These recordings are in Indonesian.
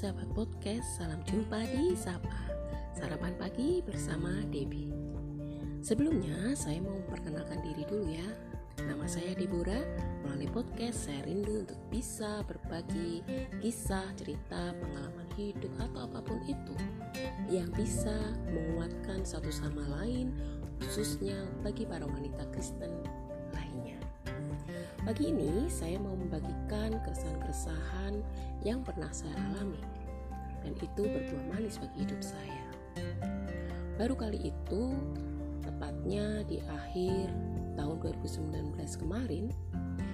sahabat podcast, salam jumpa di Sapa Sarapan Pagi bersama Debbie Sebelumnya saya mau memperkenalkan diri dulu ya. Nama saya Deborah Melalui podcast saya rindu untuk bisa berbagi kisah, cerita, pengalaman hidup atau apa pun itu Yang bisa menguatkan satu sama lain khususnya bagi para wanita Kristen Pagi ini saya mau membagikan keresahan-keresahan yang pernah saya alami dan itu berbuah manis bagi hidup saya. Baru kali itu, tepatnya di akhir tahun 2019 kemarin,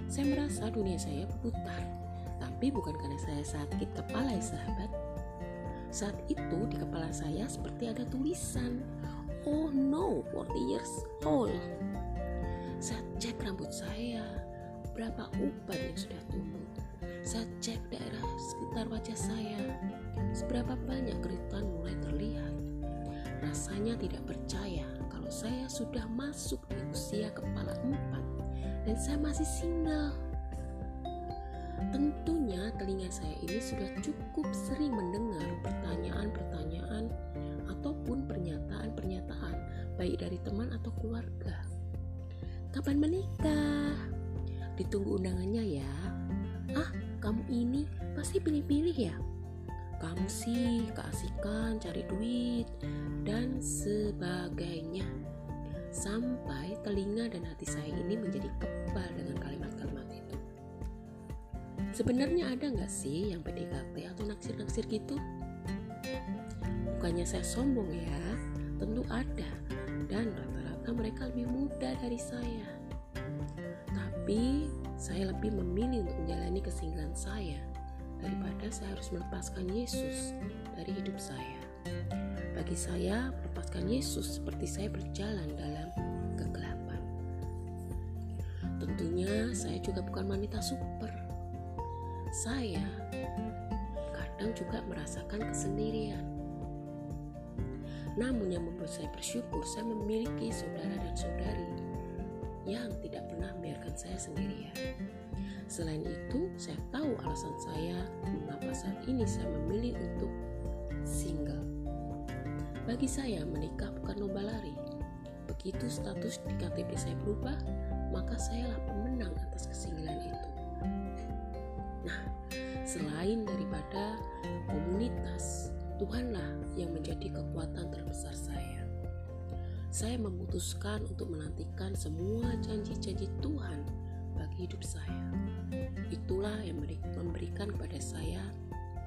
saya merasa dunia saya berputar. Tapi bukan karena saya sakit kepala ya sahabat. Saat itu di kepala saya seperti ada tulisan, Oh no, 40 years old. Saya cek rambut saya, berapa uban yang sudah tumbuh. Saya cek daerah sekitar wajah saya, seberapa banyak keritan mulai terlihat. Rasanya tidak percaya kalau saya sudah masuk di usia kepala empat dan saya masih single. Tentunya telinga saya ini sudah cukup sering mendengar pertanyaan-pertanyaan ataupun pernyataan-pernyataan baik dari teman atau keluarga. Kapan menikah? Ditunggu undangannya ya. Ah, kamu ini pasti pilih-pilih ya. Kamu sih keasikan cari duit dan sebagainya. Sampai telinga dan hati saya ini menjadi kebal dengan kalimat-kalimat itu. Sebenarnya ada nggak sih yang PDKT atau naksir-naksir gitu? Bukannya saya sombong ya, tentu ada. Dan rata-rata mereka lebih muda dari saya tapi saya lebih memilih untuk menjalani kesinggahan saya daripada saya harus melepaskan Yesus dari hidup saya. Bagi saya, melepaskan Yesus seperti saya berjalan dalam kegelapan. Tentunya saya juga bukan wanita super. Saya kadang juga merasakan kesendirian. Namun yang membuat saya bersyukur, saya memiliki saudara dan saudari yang tidak pernah membiarkan saya sendirian. Selain itu, saya tahu alasan saya mengapa saat ini saya memilih untuk single. Bagi saya, menikah bukan lomba lari. Begitu status di KTP saya berubah, maka sayalah pemenang atas kesinggalan itu. Nah, selain daripada komunitas, Tuhanlah yang menjadi kekuatan terbesar saya saya memutuskan untuk menantikan semua janji-janji Tuhan bagi hidup saya. Itulah yang memberikan kepada saya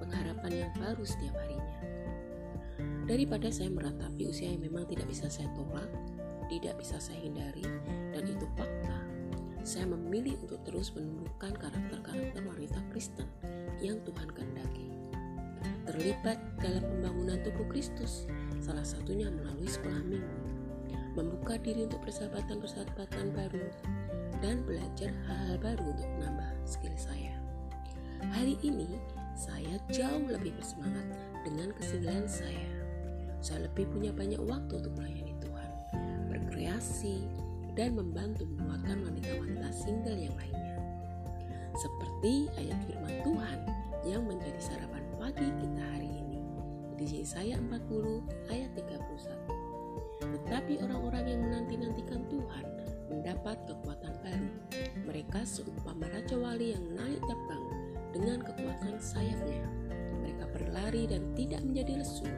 pengharapan yang baru setiap harinya. Daripada saya meratapi usia yang memang tidak bisa saya tolak, tidak bisa saya hindari, dan itu fakta, saya memilih untuk terus menumbuhkan karakter-karakter wanita Kristen yang Tuhan kehendaki. Terlibat dalam pembangunan tubuh Kristus, salah satunya melalui sekolah minggu membuka diri untuk persahabatan-persahabatan baru, dan belajar hal-hal baru untuk menambah skill saya. Hari ini, saya jauh lebih bersemangat dengan kesingglan saya. Saya lebih punya banyak waktu untuk melayani Tuhan, berkreasi, dan membantu menguatkan wanita-wanita single yang lainnya. Seperti ayat firman Tuhan yang menjadi sarapan pagi kita hari ini. Di Yesaya 40 ayat 31. Tetapi orang-orang yang menanti-nantikan Tuhan mendapat kekuatan baru. Mereka seumpama Raja Wali yang naik terbang dengan kekuatan sayapnya. Mereka berlari dan tidak menjadi lesu.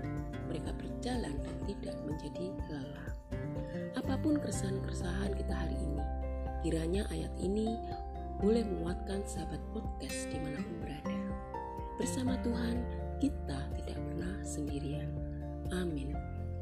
Mereka berjalan dan tidak menjadi lelah. Apa pun keresahan-keresahan kita hari ini, kiranya ayat ini boleh menguatkan sahabat podcast di mana pun berada. Bersama Tuhan, kita